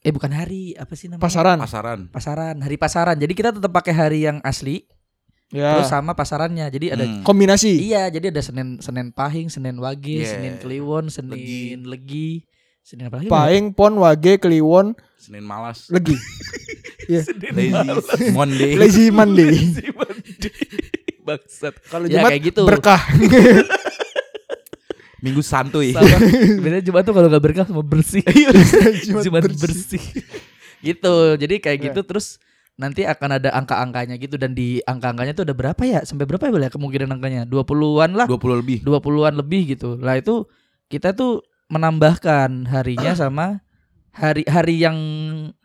Eh bukan hari, apa sih namanya? Pasaran. pasaran Pasaran, hari pasaran. Jadi kita tetap pakai hari yang asli Ya. terus sama pasarannya. Jadi ada Hmm. kombinasi. Iya, jadi ada Senin Senin Pahing, Senin Wage, Yeah. Senin Kliwon, Senin Legi. Legi, Senin apa lagi? Paing, Pon, Wage, Kliwon, Senin malas Legi. lazy Monday Lazy Monday. Bangsat. Kalau Ya, Jumat kayak gitu. berkah. minggu santuy Sama. Biasanya Jumat tuh kalau nggak berkah sama bersih. Jumat Jumat bersih. bersih. gitu. Jadi kayak Ya. gitu terus nanti akan ada angka-angkanya gitu dan di angka-angkanya tuh ada berapa ya? Sampai berapa ya boleh kemungkinan angkanya? 20-an lah. 20 lebih. 20-an lebih gitu. Lah itu kita tuh menambahkan harinya sama hari-hari yang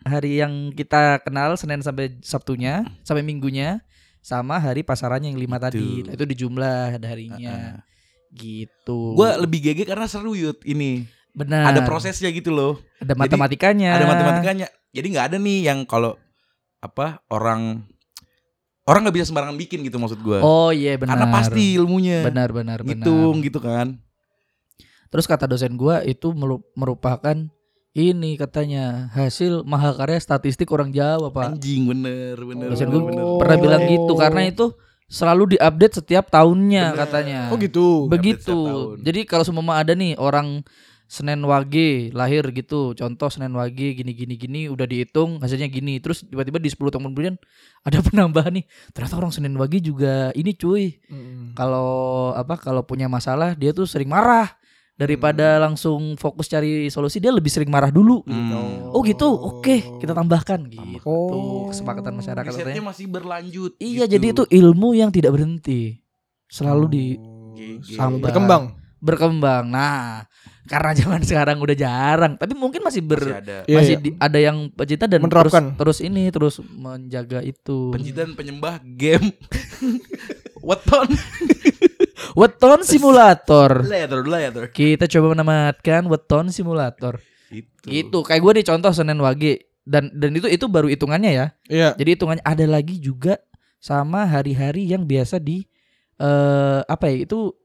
hari yang kita kenal Senin sampai Sabtunya, sampai Minggunya sama hari pasarannya yang lima tadi. Nah, itu dijumlah harinya. Gitu. Gue lebih GG karena seru Yud ini. benar. Ada prosesnya gitu loh. ada Jadi, matematikanya. Ada matematikanya. Jadi nggak ada nih yang kalau apa orang orang nggak bisa sembarangan bikin gitu maksud gue. Oh iya benar. Karena pasti ilmunya. benar benar benar. Ngitung gitu kan. Terus kata dosen gua itu merupakan ini katanya hasil mahakarya statistik orang Jawa, Pak. Anjing bener bener. Dosen bener, gua bener. pernah Oh. bilang gitu karena itu selalu diupdate setiap tahunnya katanya. Oh gitu. Begitu. Tahun. Jadi kalau semua ada nih orang Senin Wage lahir gitu, contoh Senin Wage gini gini gini udah dihitung hasilnya gini. Terus tiba-tiba di 10 tahun kemudian ada penambahan nih. Ternyata orang Senin Wage juga ini cuy. Mm. Kalau apa kalau punya masalah dia tuh sering marah daripada Hmm. langsung fokus cari solusi dia lebih sering marah dulu. gitu. Hmm. Oh gitu, oke kita tambahkan gitu. Oh. Kesepakatan masyarakat Risetnya katanya. masih berlanjut. Iya, gitu. jadi itu ilmu yang tidak berhenti. Selalu di GG. Sambar. berkembang. berkembang. Nah, karena zaman sekarang udah jarang, tapi mungkin masih ber masih ada Iya, masih iya. di- ada yang pecinta dan Menerapkan. terus terus ini terus menjaga itu. pencinta dan penyembah game. Weton. Weton simulator. Leather, leather. Kita coba menamatkan weton simulator. Itu. Gitu. Kayak gue nih contoh Senin Wage dan dan itu itu baru hitungannya ya. Iya. Jadi hitungannya ada lagi juga sama hari-hari yang biasa di eh apa ya itu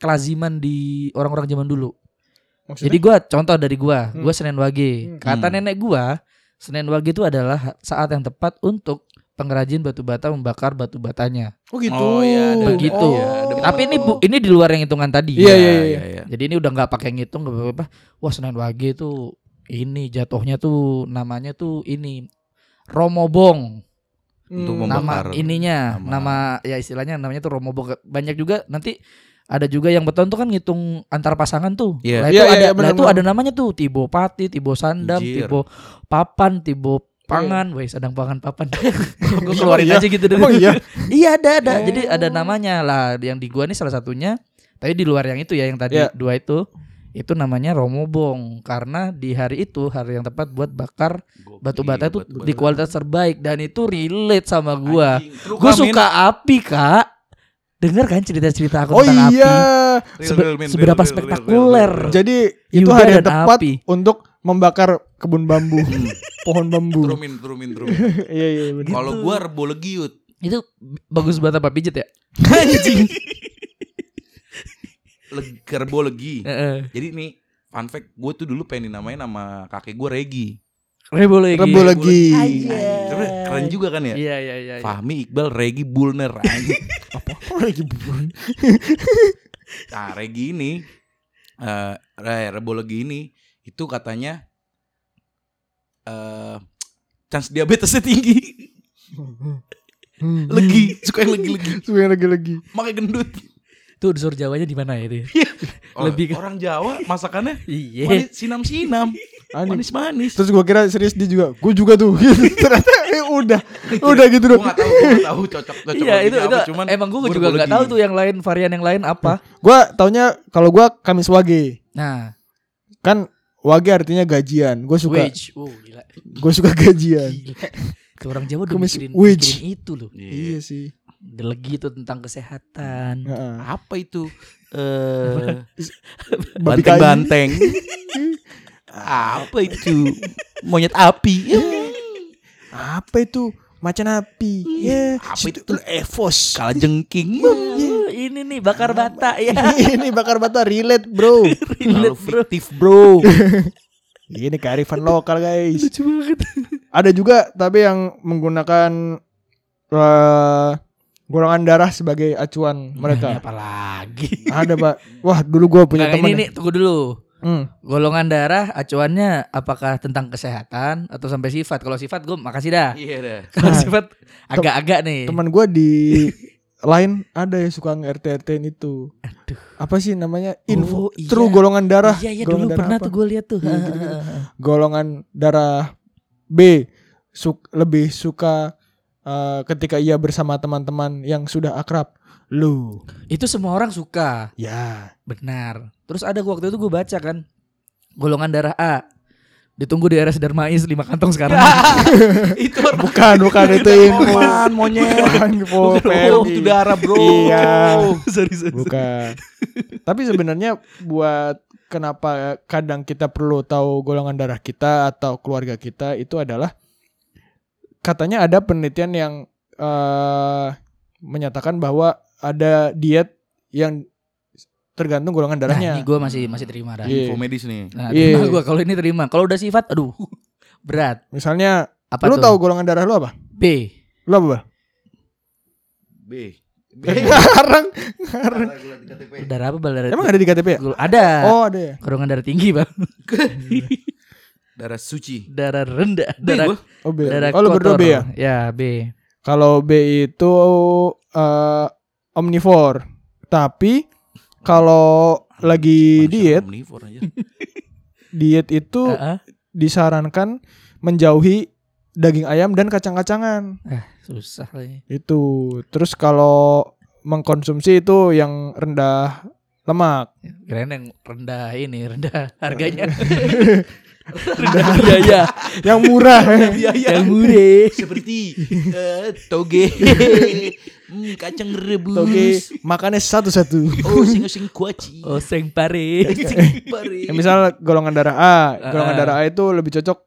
kelaziman di orang-orang zaman dulu. Maksudnya? Jadi gua contoh dari gua, Hmm. gua Senin Wage. Hmm. Kata Hmm. nenek gua, Senin Wage itu adalah saat yang tepat untuk pengrajin batu bata membakar batu batanya. Oh gitu. Oh, iya, Begitu. iya, ada Tapi ini bu, ini di luar yang hitungan tadi. Iya, iya, iya. iya. Jadi ini udah nggak pakai ngitung nggak apa-apa. Wah Senin Wage itu ini jatuhnya tuh namanya tuh ini Romobong. Untuk Hmm. membakar. nama ininya nama- nama ya istilahnya namanya tuh Romobong banyak juga nanti ada juga yang beton tuh kan ngitung antar pasangan tuh. Iya. Lah itu Iya, iya, ada iya, lah benar, itu ada namanya tuh Tibo Pati, Tibo Sandam, Anjir. Tibo Papan, Tibo Pangan, weh sedang pangan papan. Gue Oh, keluarin iya? aja gitu dari Oh iya. Iya ada ada. Oh. Jadi ada namanya lah yang di gua nih salah satunya. Tapi di luar yang itu ya yang tadi Iya. dua itu itu namanya Romobong karena di hari itu hari yang tepat buat bakar batu bata itu di kualitas terbaik dan itu relate sama gua. Gue suka api kak. Dengar kan cerita-cerita aku Oh tentang iya. api. Sebe- seberapa spektakuler. Jadi itu Yuga hari yang tepat api. untuk membakar kebun bambu, pohon bambu. Turumin, turumin, turumin. Iya iya benar. Kalau gua rebo legi Yud. Itu bagus buat apa pijet ya? Anjing. Leg- Rebo legi. Heeh. Jadi nih fun fact gue tuh dulu pengen dinamain nama kakek gue Regi. Rebo lagi. Rebo lagi. Keren juga kan ya? Iya iya iya. iya. Fahmi Iqbal Regi Bulner. Apa lagi bubur? Nah Regi ini eh Re- Rebo legi ini itu katanya eh chance diabetesnya tinggi. Legi, suka yang legi-legi. Suka lagi lagi. Makanya gendut. Tuh unsur Jawanya di mana ya itu? Oh, Lebih orang Jawa masakannya Iya. sinam-sinam. Anjing. Manis-manis. Terus gua kira serius dia juga. Gua juga tuh. Ternyata eh, udah. Udah gitu Gue dong. gak tahu, gue gak tahu cocok cocok Iya itu itu apa, cuman emang gue gua juga legi. tahu tuh yang lain varian yang lain apa. Gua taunya kalau gua Kamis Wage. Nah, Kan Wage artinya gajian. Gua suka wage. Oh gila. gua suka gajian. Gila. Orang Jawa udah Kumis mikirin, wage. mikirin itu loh. Iya. Iya sih. Legi itu tentang kesehatan. Heeh. Apa itu? Eh kayu. banteng-banteng. Apa itu? Monyet api. Apa itu? Macan api. Ya, Apa itu? Evos. Kala jengking. Oh, ini nih bakar bata ya. Ini bakar bata relate, Bro. Terlalu fiktif bro. Ini kearifan lokal, guys. Lucu banget. Ada juga tapi yang menggunakan eh, golongan darah sebagai acuan mereka. Apalagi. Ada, Pak. Wah, dulu gua punya Nah, teman. ini nih tunggu dulu. Hmm. Golongan darah acuannya apakah tentang kesehatan atau sampai sifat? Kalau sifat gue makasih dah. Iya dah. Kalau Nah, sifat agak-agak nih. Teman gua di lain ada yang suka nge-RT-RT itu. Aduh. Apa sih namanya? Info. Oh, iya. True golongan darah. Iya iya golongan dulu darah pernah apa? tuh gue lihat tuh. Iya, gitu-gitu. Golongan darah B suk- lebih suka eh, ketika ia bersama teman-teman yang sudah akrab. Lu, Itu semua orang suka. ya. Benar. Terus ada waktu itu gue baca kan. Golongan darah A. Ditunggu di RS Darmais 5 kantong sekarang. itu Bukan, bukan itu. Apaan, monyet? Bukan info Oh, itu darah bro. Iya. sorry, sorry. Bukan. Tapi sebenarnya buat kenapa kadang kita perlu tahu golongan darah kita atau keluarga kita itu adalah katanya ada penelitian yang eh, menyatakan bahwa ada diet yang tergantung golongan Nah, darahnya. ini gue masih masih terima dah. Iya. Info medis nih. Nah, Iya. terima gue kalau ini terima. Kalau udah sifat, aduh, berat. Misalnya, Apa lu tuh? tahu golongan darah lu apa? B. Lu apa? B. B. Ngarang, ngarang. Darah apa bal? Darah Emang ada di KTP ya? Ada. Oh, ada ya. Golongan darah tinggi bang. Darah suci. darah rendah. B Darah, gua. Oh, B. darah Oh, lu berdua kotor. B ya? Ya B. Kalau B itu eh omnivore. Tapi kalau lagi Manusia diet, diet itu disarankan menjauhi daging ayam dan kacang-kacangan. Susah lagi. Itu. Terus kalau mengkonsumsi itu yang rendah lemak. Keren yang rendah ini rendah harganya. rendah biaya. yang murah. yang murah. Seperti eh, toge. Hmm, kacang rebus. Oke, makannya satu-satu. Oh, sing-sing kuaci. Oseng pare. Pare. Ya, misal golongan darah A, golongan Ah. darah A itu lebih cocok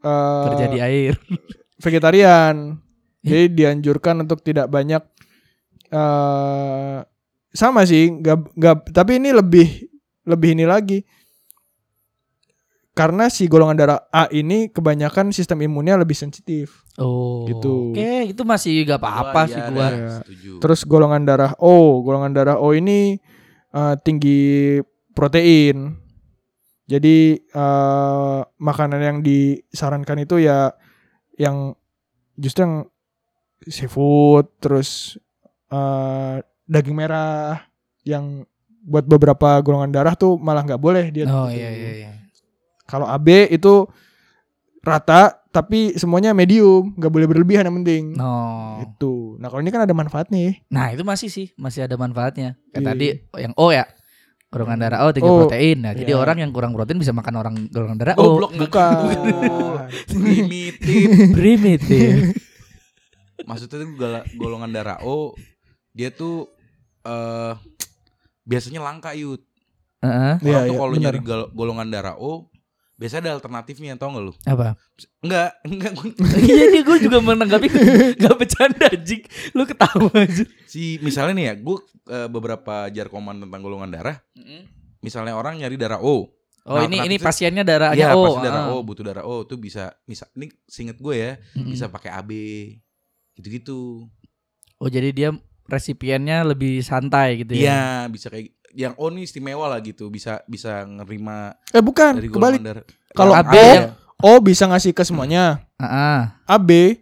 eh, Kerja di air. vegetarian. Jadi dianjurkan untuk tidak banyak eh sama sih, nggak nggak tapi ini lebih lebih ini lagi. Karena si golongan darah A ini kebanyakan sistem imunnya lebih sensitif. Oh. Gitu. Oke, itu masih gak apa-apa Wah, sih iya, gua. Iya. Setuju. Terus golongan darah O, golongan darah O ini eh, tinggi protein. Jadi eh, makanan yang disarankan itu ya yang justru yang seafood, terus eh, daging merah yang buat beberapa golongan darah tuh malah nggak boleh dia. Oh gitu. iya iya iya. Kalau AB itu rata tapi semuanya medium, nggak boleh berlebihan yang penting. No. Itu. Nah kalau ini kan ada manfaat nih. Nah, itu masih sih, masih ada manfaatnya. Kayak Iya. tadi yang O ya. Golongan darah O tinggi Oh, protein. Nah, jadi iya. orang yang kurang protein bisa makan orang golongan darah O. blok nggak Bukan. gitu. Primitif. Primitif. Maksudnya tuh golongan darah O dia tuh eh biasanya langka yut. Heeh. Orang Iya, tuh iya, kalau benar. nyari golongan darah O biasanya ada alternatifnya tau gak lu? Apa? Enggak, enggak gua- Iya nih gue juga menanggapi Gak bercanda anjing Lu ketawa aja si misalnya nih ya, gue beberapa jarkoman tentang golongan darah. Misalnya orang nyari darah O. Oh Nah, ini ini pasiennya darahnya Iya, O pasti darah ah. O, butuh darah O tuh bisa misal ini singet gue ya, Mm-mm. bisa pakai AB. Gitu-gitu. Oh jadi dia resipiennya lebih santai gitu ya Iya, bisa kayak yang O nih istimewa lah gitu, bisa bisa nerima Eh bukan, dari kebalik. Kalau Yang AB O, yang- O bisa ngasih ke semuanya. Ah, ah. AB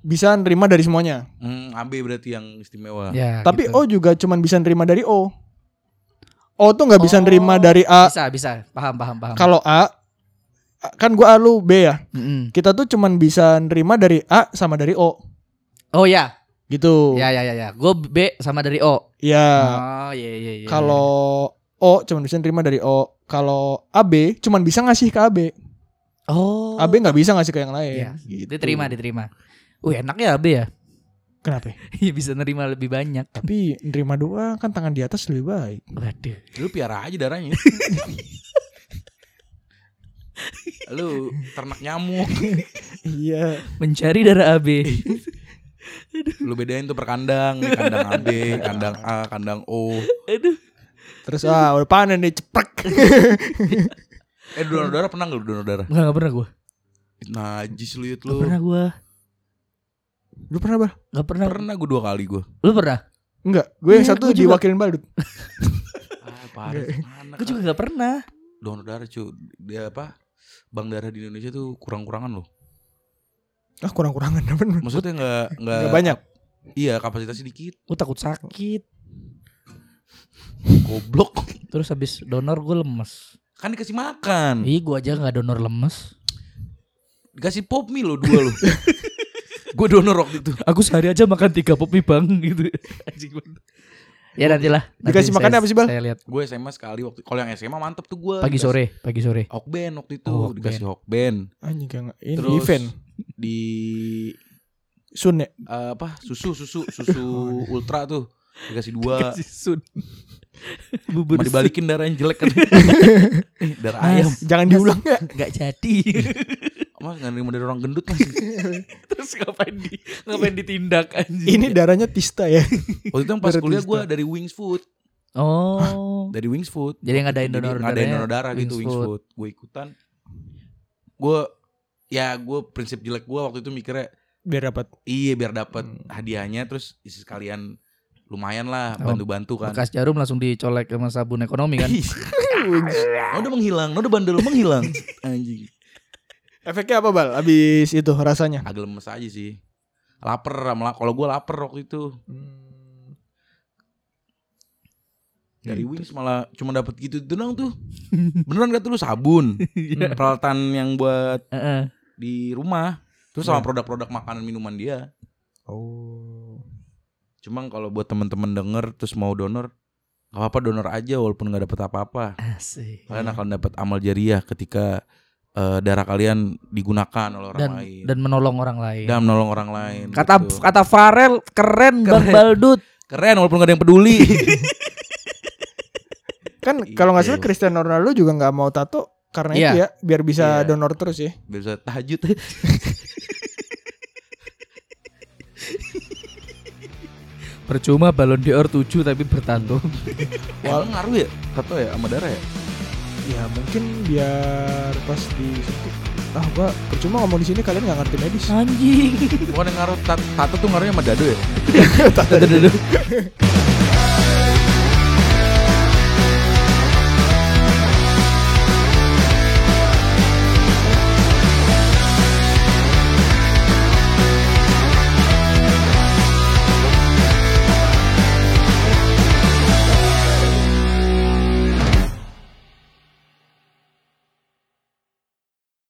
bisa nerima dari semuanya. Hmm, AB berarti yang istimewa. Ya, Tapi gitu. O juga cuman bisa nerima dari O. O tuh nggak bisa Oh, nerima dari A. Bisa bisa Paham paham paham Kalau A kan gua A lu B ya. Mm-mm. Kita tuh cuman bisa nerima dari A sama dari O. Oh ya Gitu. Ya ya ya ya Gue B sama dari O Ya. Oh iya iya iya Kalau O cuman bisa nerima dari O. Kalau AB cuman bisa ngasih ke AB. Oh AB nggak bisa ngasih ke yang lain. Iya, Gitu. Diterima diterima Wih enak ya B ya Kenapa? Iya bisa nerima lebih banyak Tapi nerima doang kan tangan di atas lebih baik. Waduh Lu piara aja darahnya. Lu ternak nyamuk. Iya. Mencari darah AB Lu bedain tuh per kandang, nih kandang AB, kandang A, kandang O. Aduh Terus ah udah panen nih ceprek. Eh donor darah pernah gak lu donor darah? Enggak, enggak pernah gue Najis lu yut Gak lu. pernah gue Lu pernah bah? Gak pernah Pernah gue dua kali gue. Lu pernah? Enggak. Gue yang Iya, satu gua diwakilin Baldut. Ah, parah. Gue juga gak pernah donor darah cuy. Dia apa? Bank darah di Indonesia tuh kurang-kurangan loh. Ah kurang-kurangan bener. Maksudnya nggak nggak Gak banyak. Iya kapasitasnya dikit. Gue takut sakit Goblok. Terus habis donor gue lemes Kan dikasih makan. Ih gue aja gak donor lemes dikasih pop mie lo dua lo. gue donor waktu itu. Aku sehari aja makan tiga pop mie bang gitu. Anjing banget. ya nantilah. nanti Dikasih makannya apa sih, Bal? Saya lihat Gue SMA sekali waktu. Kalau yang SMA mantep tuh gue. pagi sore, pagi sore. Hokben waktu itu Oh, Hokben. dikasih hokben. Anjing kayak ini Terus event. Di Sun ya. eh, apa susu susu susu ultra tuh dikasih dua. sun. Bubur Mau dibalikin darahnya jelek kan. eh, darah ayam. Mas, Jangan diulang ya. Gak jadi. Mas nggak nerima dari orang gendut mas. Terus ngapain di ngapain ditindak anjing? Ini darahnya Tista ya. Waktu itu yang pas Darah kuliah gue dari Wings Food. Oh. Dari Wings Food. Jadi ngadain donor ngadain darahnya donor darah gitu Wings Wings Food. Food. Gue ikutan. Gue ya gue prinsip jelek gue waktu itu mikirnya Biar dapat. iya biar dapat Hmm. hadiahnya terus isi sekalian lumayan lah Oh, bantu-bantu kan. Bekas jarum langsung dicolek sama sabun ekonomi kan. Nah, udah menghilang, nah, udah bandel menghilang. Anjing. Efeknya apa bal? Abis itu rasanya. Agak lemes aja sih. Laper sama kalau gue laper waktu itu. Hmm. Dari Gitu. Wings malah cuma dapat gitu doang tuh. Beneran gak tuh lu sabun, Iya. peralatan yang buat Heeh. di rumah. Terus sama Iya. produk-produk makanan minuman dia. Oh. Cuma kalau buat temen-temen denger terus mau donor, gak apa-apa donor aja walaupun gak dapet apa-apa. Asik. Kalian akan dapat amal jariah ketika eh, darah kalian digunakan oleh orang Dan lain dan menolong orang lain. dan menolong orang lain. Kata gitu. kata Farel keren, Bang Keren. Baldut. keren walaupun gak ada yang peduli. Kan kalau nggak salah Iya. Cristiano Ronaldo juga nggak mau tato karena Iya. itu ya, biar bisa Iya. donor terus ya. Bisa tahajud. Percuma Ballon d'Or 7 tapi bertato. Emang ngaruh ya tato ya sama darah ya? Ya mungkin biar pas di ah gua percuma ngomong di sini kalian nggak ngerti medis. Anjing. Bukan yang ngaruh tat- tato tuh ngaruhnya sama dado ya? Aduh, aduh.